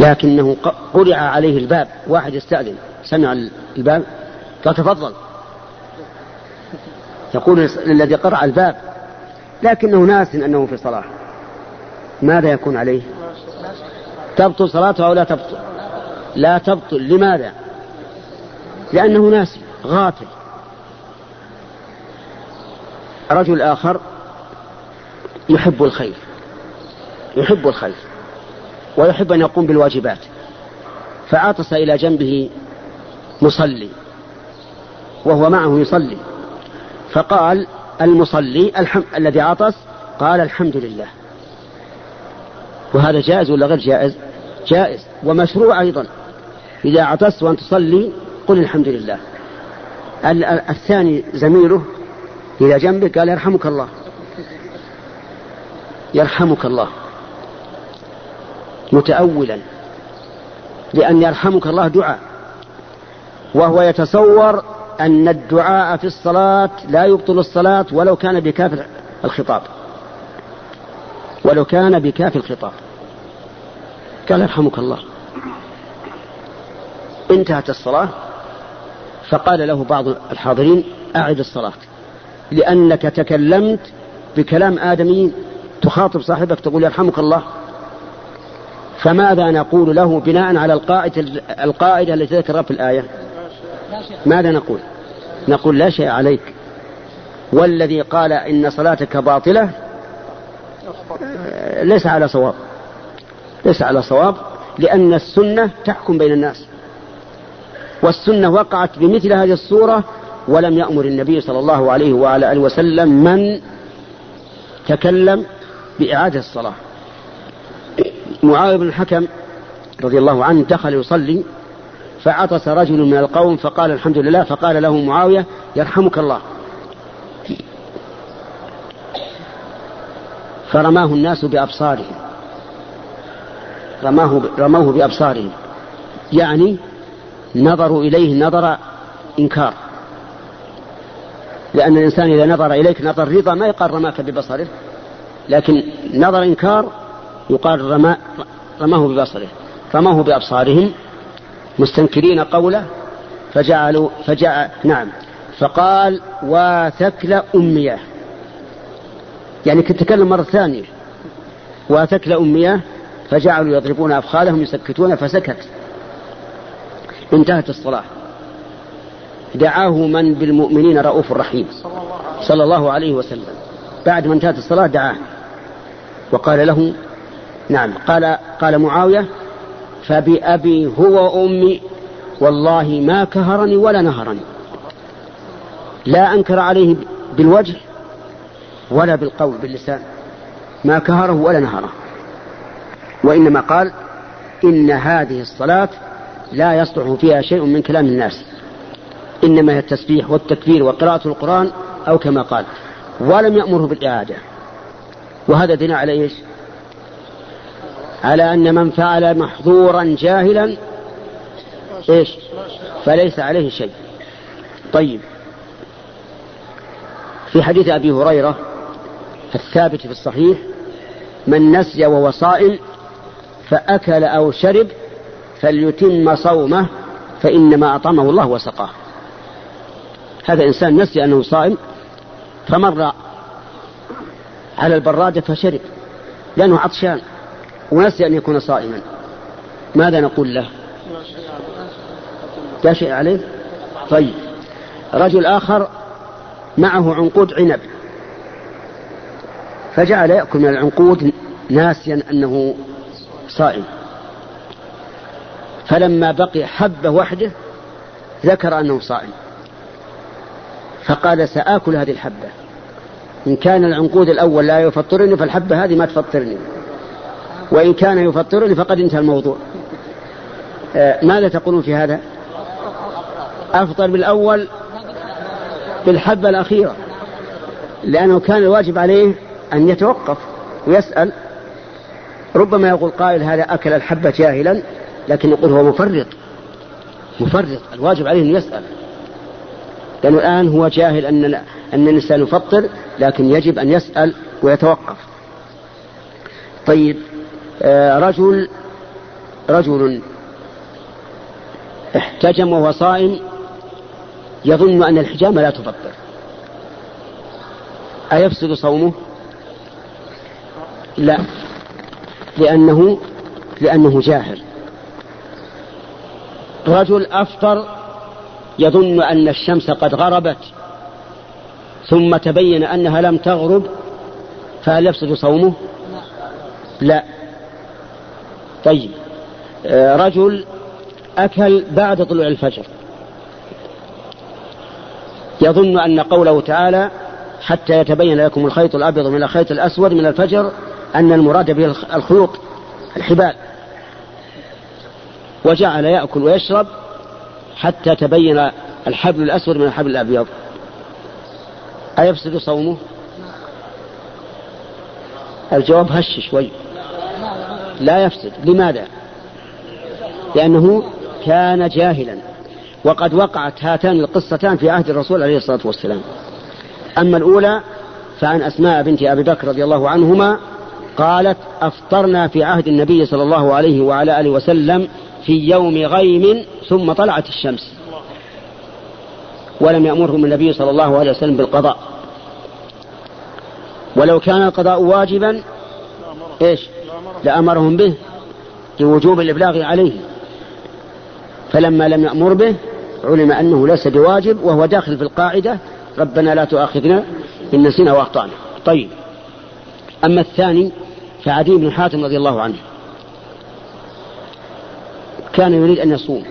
لكنه قرع عليه الباب. واحد يستأذن. سمع الباب. قال تفضل. يقول الذي قرع الباب. لكنه ناس أنه في صلاة. ماذا يكون عليه؟ تبطل صلاته أو لا تبطل؟ لا تبطل. لماذا؟ لأنه ناس غافل رجل آخر يحب الخير. يحب الخير. ويحب أن يقوم بالواجبات. فعطس إلى جنبه مصلي وهو معه يصلي. فقال المصلي الحم... الذي عطس قال الحمد لله. وهذا جائز ولا غير جائز؟ جائز ومشروع أيضا. إذا عطست وأن تصلي قل الحمد لله. الثاني زميله إلى جنبه قال يرحمك الله. يرحمك الله. متأولا لأن يرحمك الله دعاء وهو يتصور أن الدعاء في الصلاة لا يبطل الصلاة ولو كان بكاف الخطاب. ولو كان بكاف الخطاب. قال يرحمك الله. انتهت الصلاة فقال له بعض الحاضرين أعد الصلاة لأنك تكلمت بكلام آدمي تخاطب صاحبك تقول يرحمك الله. فماذا نقول له بناء على القاعدة, القاعدة التي ذكرها في الآية؟ ماذا نقول؟ نقول لا شيء عليك. والذي قال إن صلاتك باطلة ليس على صواب. ليس على صواب لأن السنة تحكم بين الناس. والسنة وقعت بمثل هذه الصورة ولم يأمر النبي صلى الله عليه وعلى آله وسلم من تكلم بإعادة الصلاة. معاوية بن الحكم رضي الله عنه دخل يصلي فعطس رجل من القوم فقال الحمد لله فقال له معاوية يرحمك الله. فرماه الناس بأبصارهم. رماه رموه بأبصارهم. يعني نظروا إليه نظر إنكار. لأن الإنسان إذا نظر إليك نظر رضا ما يقال رماك ببصره لكن نظر إنكار يقال رما رماه ببصره. رماه بأبصارهم مستنكرين قوله فجعلوا فجعل نعم. فقال وثكل أمية. يعني كنت تكلم مرة ثانية. وثكل أمية. فجعلوا يضربون أفخاذهم يسكتون فسكت. انتهت الصلاة. دعاه من بالمؤمنين رؤوف رحيم. صلى الله عليه وسلم. بعد ما انتهت الصلاة دعاه. وقال له نعم. قال قال معاوية فبأبي هو وأمي والله ما كهرني ولا نهرني. لا أنكر عليه بالوجه ولا بالقول باللسان. ما كهره ولا نهره. وإنما قال إن هذه الصلاة لا يصلح فيها شيء من كلام الناس. إنما هي التسبيح والتكبير وقراءة القرآن أو كما قال. ولم يأمره بالإعادة. وهذا دين على إيش؟ على أن من فعل محظورا جاهلا إيش؟ فليس عليه شيء. طيب. في حديث أبي هريرة الثابت في الصحيح من نسي وهو صائم فأكل أو شرب فليتم صومه فإنما أطعمه الله وسقاه. هذا إنسان نسي أنه صائم فمر على البرادة فشرب لأنه عطشان. ونسي أن يكون صائما. ماذا نقول له؟ لا شيء عليه؟ طيب. رجل آخر معه عنقود عنب. فجعل يأكل من العنقود ناسيا أنه صائم. فلما بقي حبة وحده ذكر أنه صائم. فقال سآكل هذه الحبة. إن كان العنقود الأول لا يفطرني فالحبة هذه ما تفطرني. وإن كان يفطرني فقد انتهى الموضوع. آه ماذا تقولون في هذا؟ أفطر بالأول بالحبة الأخيرة لأنه كان الواجب عليه أن يتوقف ويسأل. ربما يقول قائل هذا أكل الحبة جاهلا لكن يقول هو مفرط. مفرط الواجب عليه أن يسأل. لأنه الآن هو جاهل أن أن الإنسان يفطر لكن يجب أن يسأل ويتوقف. طيب رجل رجل احتجم وهو صائم يظن أن الحجامة لا تفطر أيفسد صومه؟ لا لأنه لأنه جاهل رجل أفطر يظن أن الشمس قد غربت ثم تبين أنها لم تغرب فهل يفسد صومه؟ لا طيب. آه، رجل أكل بعد طلوع الفجر. يظن أن قوله تعالى حتى يتبين لكم الخيط الأبيض من الخيط الأسود من الفجر أن المراد به الخيوط الحبال. وجعل يأكل ويشرب حتى تبين الحبل الأسود من الحبل الأبيض. أيفسد صومه؟ الجواب هش شوي. لا يفسد. لماذا؟ لأنه كان جاهلا. وقد وقعت هاتان القصتان في عهد الرسول عليه الصلاة والسلام. أما الأولى فعن أسماء بنت أبي بكر رضي الله عنهما قالت أفطرنا في عهد النبي صلى الله عليه وعلى آله وسلم في يوم غيم ثم طلعت الشمس. ولم يأمرهم النبي صلى الله عليه وسلم بالقضاء. ولو كان القضاء واجبا إيش؟ لأمرهم به لوجوب الإبلاغ عليه. فلما لم يأمر به علم أنه ليس بواجب وهو داخل في القاعدة ربنا لا تؤاخذنا إن نسينا وأخطأنا. طيب. أما الثاني فعدي بن حاتم رضي الله عنه. كان يريد أن يصوم.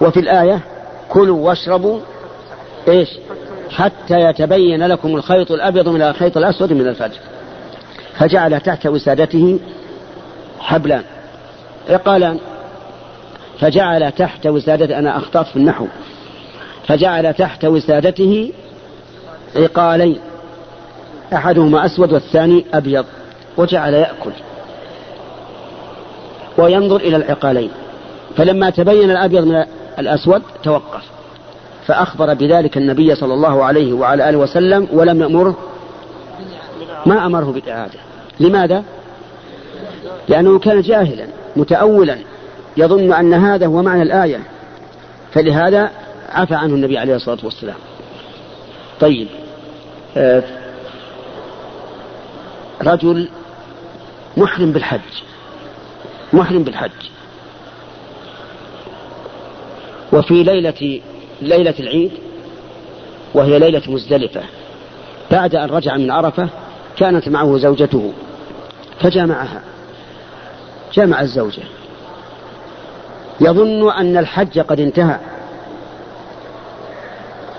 وفي الآية كلوا واشربوا إيش؟ حتى يتبين لكم الخيط الأبيض من الخيط الأسود من الفجر. فجعل تحت وسادته حبلان عقالان فجعل تحت وسادته أنا أخطأت في النحو. فجعل تحت وسادته عقالين أحدهما أسود والثاني أبيض وجعل يأكل وينظر إلى العقالين. فلما تبين الأبيض من الأسود توقف فأخبر بذلك النبي صلى الله عليه وعلى آله وسلم ولم يأمره ما أمره بالإعادة لماذا؟ لأنه كان جاهلا متأولا يظن أن هذا هو معنى الآية. فلهذا عفى عنه النبي عليه الصلاة والسلام. طيب آه رجل محرم بالحج محرم بالحج. وفي ليلة ليلة العيد وهي ليلة مزدلفة بعد أن رجع من عرفة كانت معه زوجته فجامعها جامع الزوجة. يظن أن الحج قد انتهى.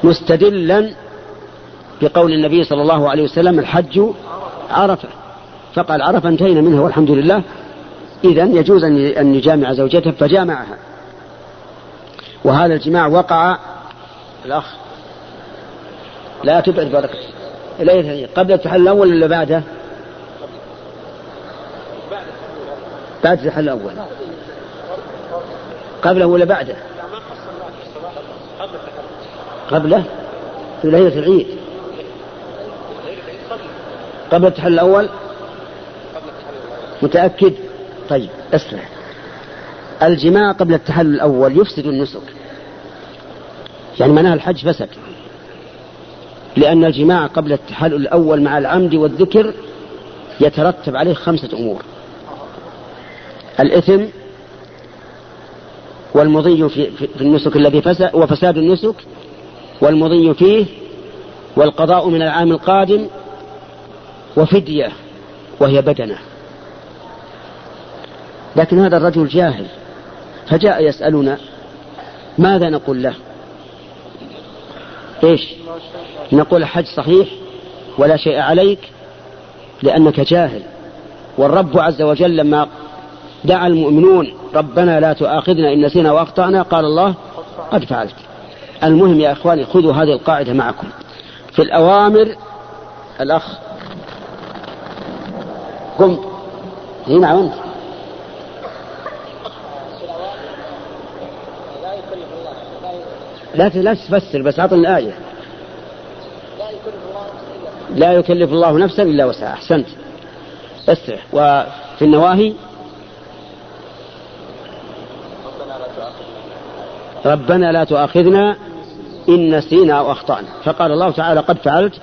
مستدلا بقول النبي صلى الله عليه وسلم الحج عرفة. فقال عرفة انتهينا منها والحمد لله. إذا يجوز أن يجامع زوجته فجامعها. وهذا الجماع وقع. الأخ لا تبعد بركة قبل التحلل الأول ولا بعده؟ بعد التحلل الأول. قبله ولا بعده؟ قبله. في ليلة العيد. قبل التحلل الأول؟ متأكد؟ طيب اسمع. الجماع قبل التحلل الأول يفسد النسك. يعني معناها الحج فسد. لأن الجماع قبل التحلل الأول مع العمد والذكر يترتب عليه خمسة أمور. الإثم والمضي في, في النسك الذي فسد وفساد النسك والمضي فيه والقضاء من العام القادم وفدية وهي بدنة. لكن هذا الرجل جاهل فجاء يسألنا ماذا نقول له؟ إيش نقول الحج صحيح ولا شيء عليك لأنك جاهل. والرب عز وجل لما دعا المؤمنون ربنا لا تؤاخذنا إن نسينا وأخطأنا قال الله قد فعلت. المهم يا إخواني خذوا هذه القاعدة معكم. في الأوامر الأخ قم. هنا وانت. لا لا تفسر بس أعطني الآية. لا يكلف الله نفسا إلا وسعها. أحسنت. اسرع وفي النواهي؟ ربنا لا تؤاخذنا إن نسينا أو أخطأنا. فقال الله تعالى قد فعلت.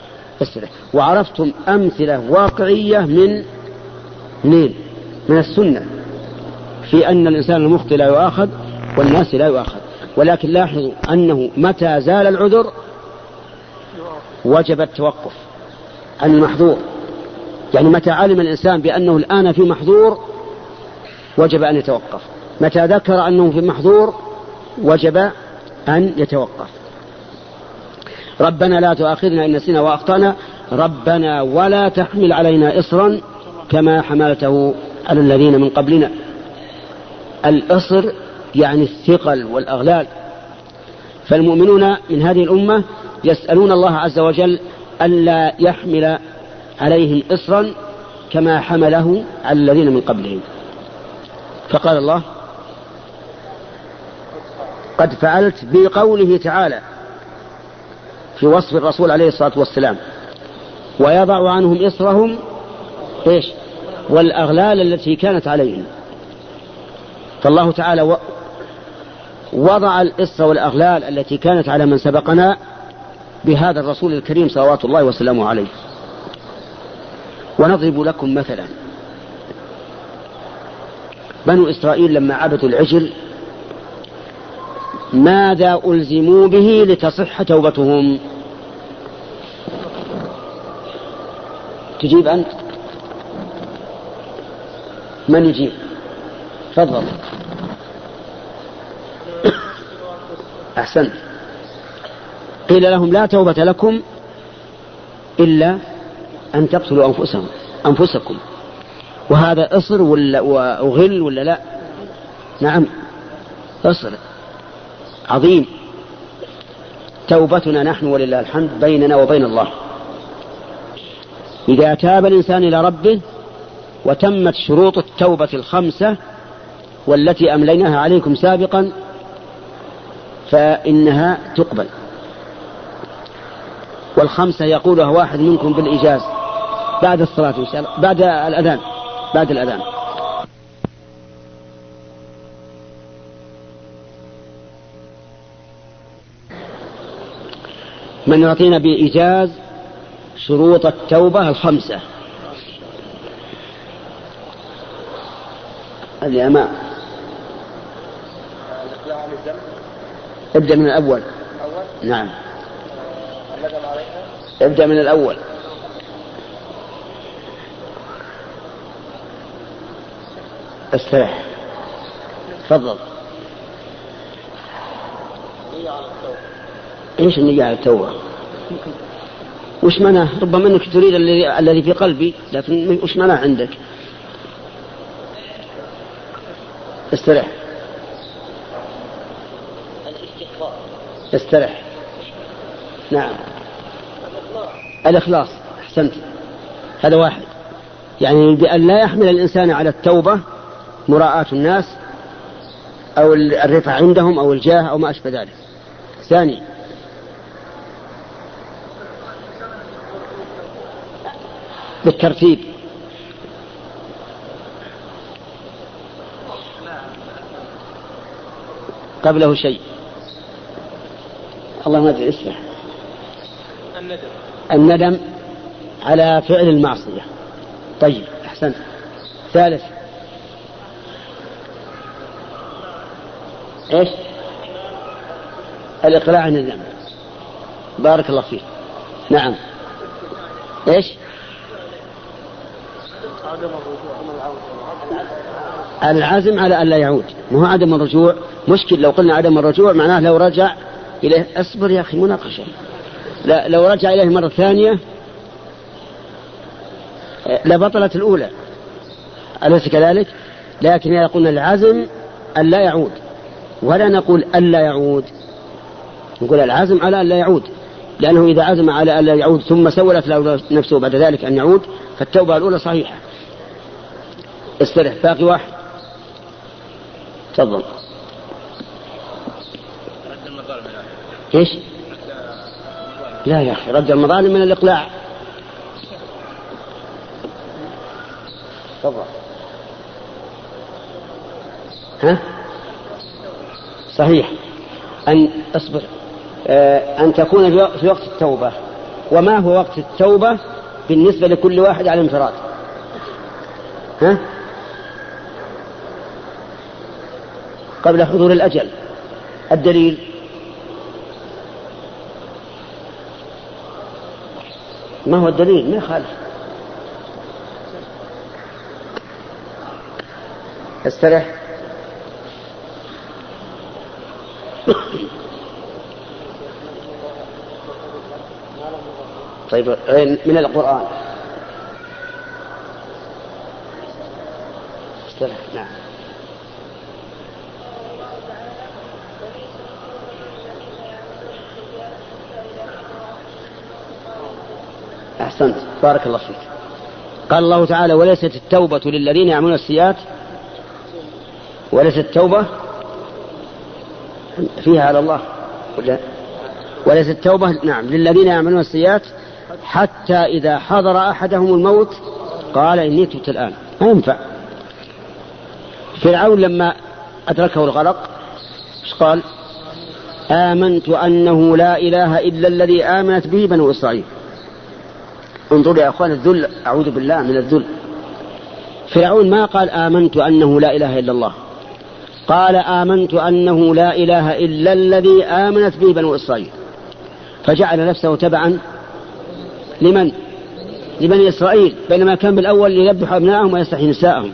اسرع وعرفتم أمثلة واقعية من منين من السنة. في أن الإنسان المخطئ لا يؤاخذ والناس لا يؤاخذ. ولكن لاحظوا أنه متى زال العذر وجب التوقف عن المحظور. يعني متى علم الإنسان بأنه الآن في محظور وجب أن يتوقف. متى ذكر أنه في محظور وجب أن يتوقف. ربنا لا تؤاخذنا إن نسينا وأخطأنا. ربنا ولا تحمل علينا إصرا كما حملته على الذين من قبلنا. الإصر يعني الثقل والأغلال. فالمؤمنون من هذه الأمة يسألون الله عز وجل ألا يحمل عليهم إصرا كما حمله على الذين من قبلهم. فقال الله قد فعلت بقوله تعالى في وصف الرسول عليه الصلاة والسلام ويضع عنهم إصرهم إيش؟ والأغلال التي كانت عليهم. فالله تعالى وضع الإصر والأغلال التي كانت على من سبقنا بهذا الرسول الكريم صلوات الله وسلامه عليه. ونضرب لكم مثلا. بنو إسرائيل لما عبدوا العجل ماذا ألزموا به لتصح توبتهم؟ تجيب أنت؟ من يجيب؟ تفضل. أحسنت. قيل لهم لا توبة لكم إلا أن تقتلوا أنفسهم أنفسكم. وهذا إصر ولا وغل ولا لا؟ نعم. إصر عظيم. توبتنا نحن ولله الحمد بيننا وبين الله. إذا تاب الإنسان إلى ربه وتمت شروط التوبة الخمسة والتي أمليناها عليكم سابقا فإنها تقبل. والخمسة يقولها واحد منكم بالإجاز بعد الصلاة إن شاء الله بعد الأذان بعد الأذان. من يعطينا بإيجاز شروط التوبة الخمسة. هذه أمام. ابدأ من الأول نعم ابدأ من الأول استريح تفضل إيش النية على التوبة؟ وش معناه؟ ربما إنك تريد الذي في قلبي لكن وش معناه عندك؟ استرح استرح نعم. الإخلاص أحسنت. هذا واحد. يعني بأن لا يحمل الإنسان على التوبة مراعاة الناس أو الرفع عندهم أو الجاه أو ما أشبه ذلك. ثاني. بالترتيب. قبله شيء. الله ما ادري اسمه الندم. الندم على فعل المعصية. طيب أحسنت ثالث. إيش؟ الإقلاع عن الذنب. بارك الله فيك. نعم. إيش؟ العزم على أن لا يعود. ما هو عدم الرجوع. مشكل لو قلنا عدم الرجوع معناه لو رجع إليه. أصبر يا أخي مناقشة لا لو رجع إليه مرة ثانية لبطلت الأولى. أليس كذلك؟ لكن إذا قلنا العزم أن لا يعود. ولا نقول أن لا يعود. نقول العزم على أن لا يعود. لأنه إذا عزم على أن لا يعود ثم سولت له نفسه بعد ذلك أن يعود فالتوبة الأولى صحيحة. استرح باقي واحد. تفضل. إيش؟ لا يا أخي رد المظالم من الإقلاع. تفضل. ها؟ صحيح. أن أصبر. آه، أن تكون في وقت التوبة. وما هو وقت التوبة؟ بالنسبة لكل واحد على انفراد. ها؟ قبل حضور الأجل. الدليل؟ ما هو الدليل؟ ما يخالف. استرح. طيب من القرآن. استرح. نعم. أحسنت. بارك الله فيك. قال الله تعالى وليست التوبة للذين يعملون السيئات وليست التوبة فيها على الله. ولا وليست التوبة نعم للذين يعملون السيئات حتى إذا حضر أحدهم الموت قال إني تبت الآن. ما ينفع. فرعون لما أدركه الغرق إيش قال؟ آمنت أنه لا إله إلا الذي آمنت به بنو إسرائيل. انظروا يا أخوان الذل أعوذ بالله من الذل. فرعون ما قال آمنت أنه لا إله إلا الله؟ قال آمنت أنه لا إله إلا الذي آمنت به بنو إسرائيل. فجعل نفسه تبعا لمن؟ لبني إسرائيل بينما كان بالأول يذبح أبنائهم ويستحيي نساءهم.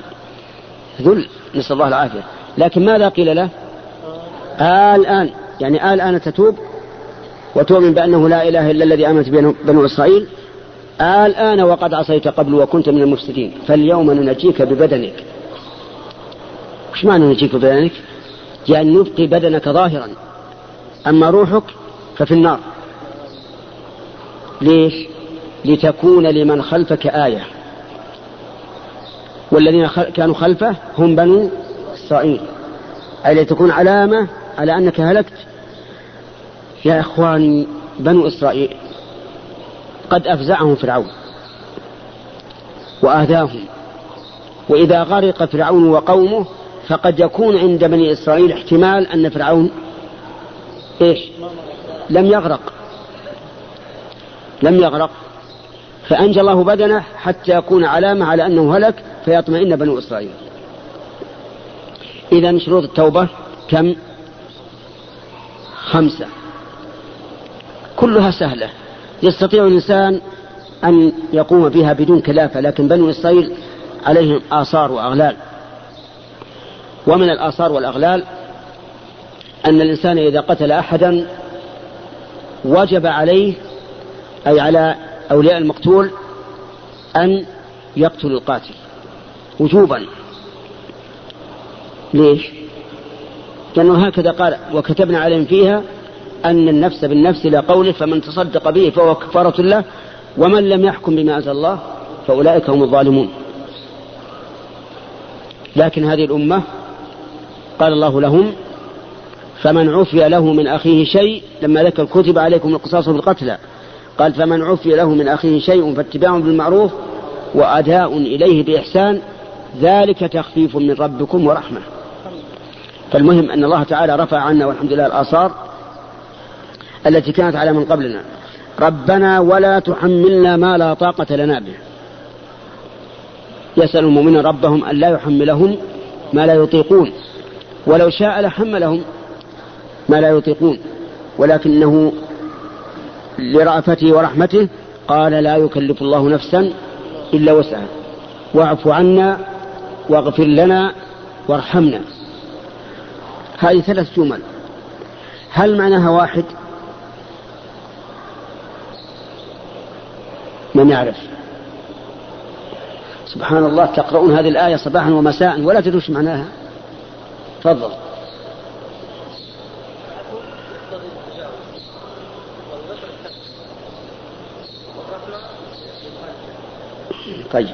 ذل نسأل الله العافية. لكن ماذا قيل له؟ آه الآن يعني آه الآن تتوب وتؤمن بأنه لا إله إلا الذي آمنت به بنو إسرائيل. آه الآن وقد عصيت قبل وكنت من المفسدين. فاليوم ننجيك ببدنك. وش معنى نجيك ببدنك؟ يعني نبقي بدنك ظاهرا. أما روحك ففي النار. ليش؟ لتكون لمن خلفك آية. والذين كانوا خلفه هم بنو إسرائيل. أي لتكون علامة على أنك هلكت. يا إخواني بنو إسرائيل قد أفزعهم فرعون وآذاهم وإذا غرق فرعون وقومه فقد يكون عند بني إسرائيل احتمال أن فرعون إيش؟ لم يغرق. لم يغرق. فأنجى الله بدنه حتى يكون علامة على أنه هلك فيطمئن بنو إسرائيل. إذا شروط التوبة كم؟ خمسة. كلها سهلة. يستطيع الإنسان أن يقوم بها بدون كلافة لكن بنو إسرائيل عليهم آثار وأغلال ومن الآثار والأغلال أن الإنسان إذا قتل أحدا وجب عليه أي على أولياء المقتول أن يقتلوا القاتل وجوبا ليش؟ لأنه هكذا قال وكتبنا عليهم فيها أن النفس بالنفس إلى قوله فمن تصدق به فهو كفارة له ومن لم يحكم بما أنزل الله فأولئك هم الظالمون. لكن هذه الأمة قال الله لهم فمن عفي له من أخيه شيء لما ذكر كتب عليكم القصاص بالقتلى قال فمن عفي له من أخيه شيء فاتباع بالمعروف وأداء إليه بإحسان ذلك تخفيف من ربكم ورحمة. فالمهم أن الله تعالى رفع عنا والحمد لله الآثار التي كانت على من قبلنا. ربنا ولا تحملنا ما لا طاقة لنا به. يسأل المؤمنين ربهم أن لا يحملهم ما لا يطيقون. ولو شاء لحملهم ما لا يطيقون. ولكنه لرأفته ورحمته قال لا يكلف الله نفسا إلا وسعها. واعف عنا واغفر لنا وارحمنا. هذه ثلاث جمل. هل معناها واحد؟ من يعرف. سبحان الله تقرؤون هذه الآية صباحا ومساء ولا تدرون معناها. تفضل. طيب.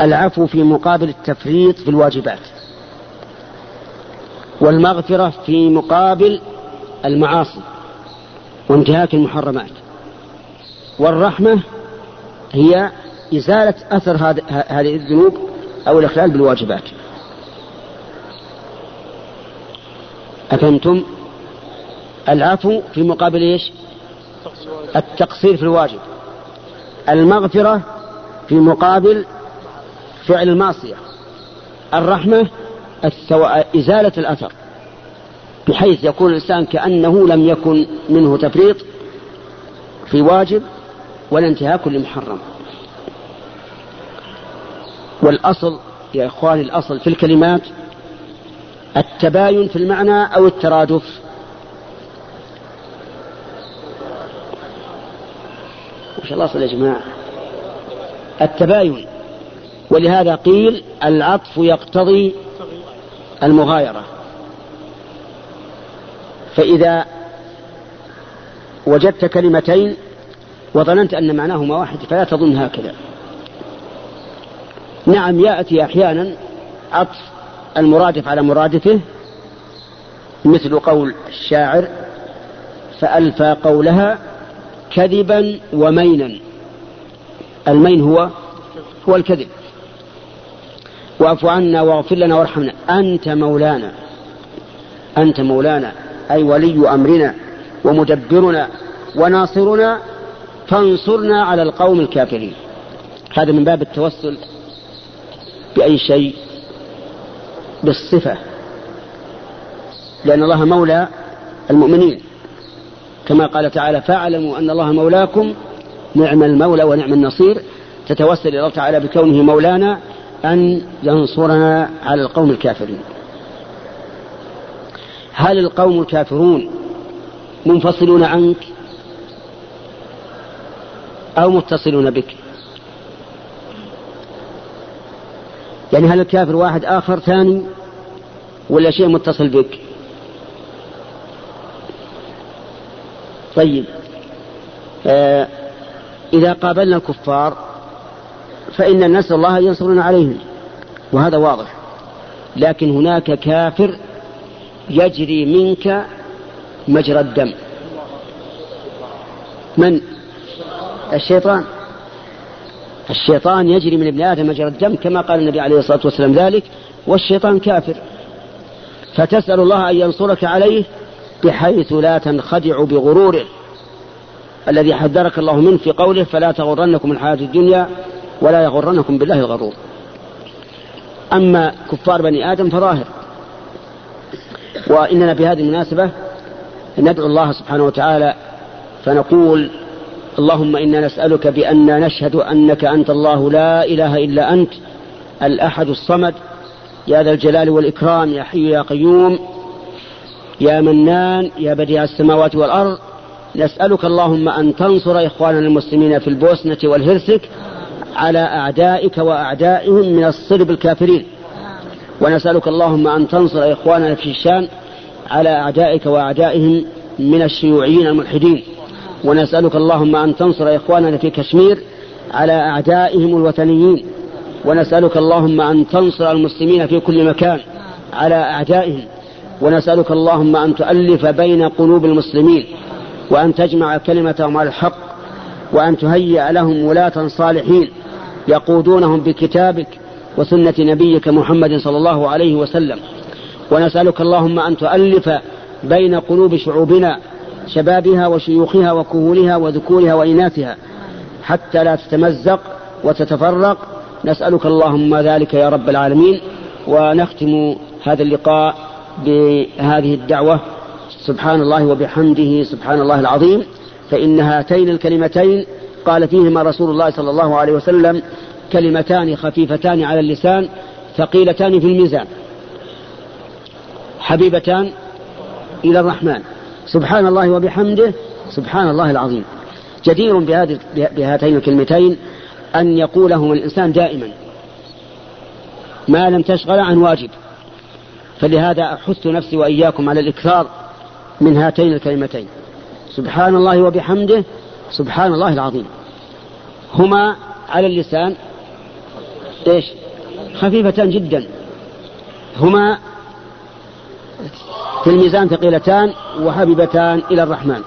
العفو في مقابل التفريط في الواجبات. والمغفرة في مقابل المعاصي وانتهاك المحرمات. والرحمة هي إزالة أثر هذه الذنوب أو الإخلال بالواجبات. أفهمتم؟ العفو في مقابل إيش؟ التقصير في الواجب. المغفرة في مقابل فعل المعصية. الرحمة إزالة الأثر. بحيث يكون الإنسان كأنه لم يكن منه تفريط في واجب ولا انتهاك لمحرم. والأصل يا إخواني الأصل في الكلمات التباين في المعنى أو الترادف. وش الأصل يا جماعة. التباين. ولهذا قيل العطف يقتضي المغايرة. فإذا وجدت كلمتين وظننت أن معناهما واحد فلا تظن هكذا. نعم يأتي أحيانا عطف المرادف على مرادفه مثل قول الشاعر فألفى قولها كذبا ومينا. المين هو هو الكذب. واعف عنا واغفر لنا وارحمنا. أنت مولانا أنت مولانا أي ولي أمرنا ومدبرنا وناصرنا فانصرنا على القوم الكافرين. هذا من باب التوسل بأي شيء؟ بالصفة. لأن الله مولى المؤمنين. كما قال تعالى فاعلموا أن الله مولاكم نعم المولى ونعم النصير. تتوسل إلى الله تعالى بكونه مولانا أن ينصرنا على القوم الكافرين. هل القوم الكافرون منفصلون عنك؟ أو متصلون بك. يعني هل الكافر واحد آخر ثاني ولا شيء متصل بك؟ طيب. آه إذا قابلنا الكفار فإن نسأل الله أن ينصرنا عليهم وهذا واضح. لكن هناك كافر يجري منك مجرى الدم. من؟ الشيطان. الشيطان يجري من ابن آدم مجرى الدم كما قال النبي عليه الصلاة والسلام ذلك والشيطان كافر. فتسأل الله أن ينصرك عليه بحيث لا تنخدع بغروره. الذي حذرك الله منه في قوله فلا تغرنكم الحياة الدنيا ولا يغرنكم بالله الغرور. أما كفار بني آدم فظاهر. وإننا في هذه المناسبة ندعو الله سبحانه وتعالى فنقول اللهم إنا نسألك بأن نشهد أنك أنت الله لا إله إلا أنت الأحد الصمد. يا ذا الجلال والإكرام يا حي يا قيوم يا منان يا بديع السماوات والأرض. نسألك اللهم أن تنصر إخواننا المسلمين في البوسنة والهرسك على أعدائك وأعدائهم من الصلب الكافرين ونسألك اللهم أن تنصر إخواننا في الشام على أعدائك وأعدائهم من الشيوعيين الملحدين. ونسألك اللهم أن تنصر إخواننا في كشمير على أعدائهم الوثنيين ونسألك اللهم أن تنصر المسلمين في كل مكان على أعدائهم. ونسألك اللهم أن تؤلف بين قلوب المسلمين وأن تجمع كلمتهم على الحق وأن تهيئ لهم ولاة صالحين يقودونهم بكتابك وسنة نبيك محمد صلى الله عليه وسلم. ونسألك اللهم أن تؤلف بين قلوب شعوبنا شبابها وشيوخها وكهولها وذكورها وإناثها. حتى لا تتمزق وتتفرق. نسألك اللهم ذلك يا رب العالمين. ونختم هذا اللقاء بهذه الدعوة. سبحان الله وبحمده سبحان الله العظيم. فإن هاتين الكلمتين قال فيهما رسول الله صلى الله عليه وسلم كلمتان خفيفتان على اللسان ثقيلتان في الميزان. حبيبتان إلى الرحمن. سبحان الله وبحمده سبحان الله العظيم. جدير بهاتين الكلمتين أن يقولهما الإنسان دائما. ما لم تشغل عن واجب. فلهذا أحث نفسي وإياكم على الإكثار من هاتين الكلمتين. سبحان الله وبحمده سبحان الله العظيم. هما على اللسان إيش؟ خفيفتان جدا. هما في الميزان ثقيلتان وحبيبتان إلى الرحمن.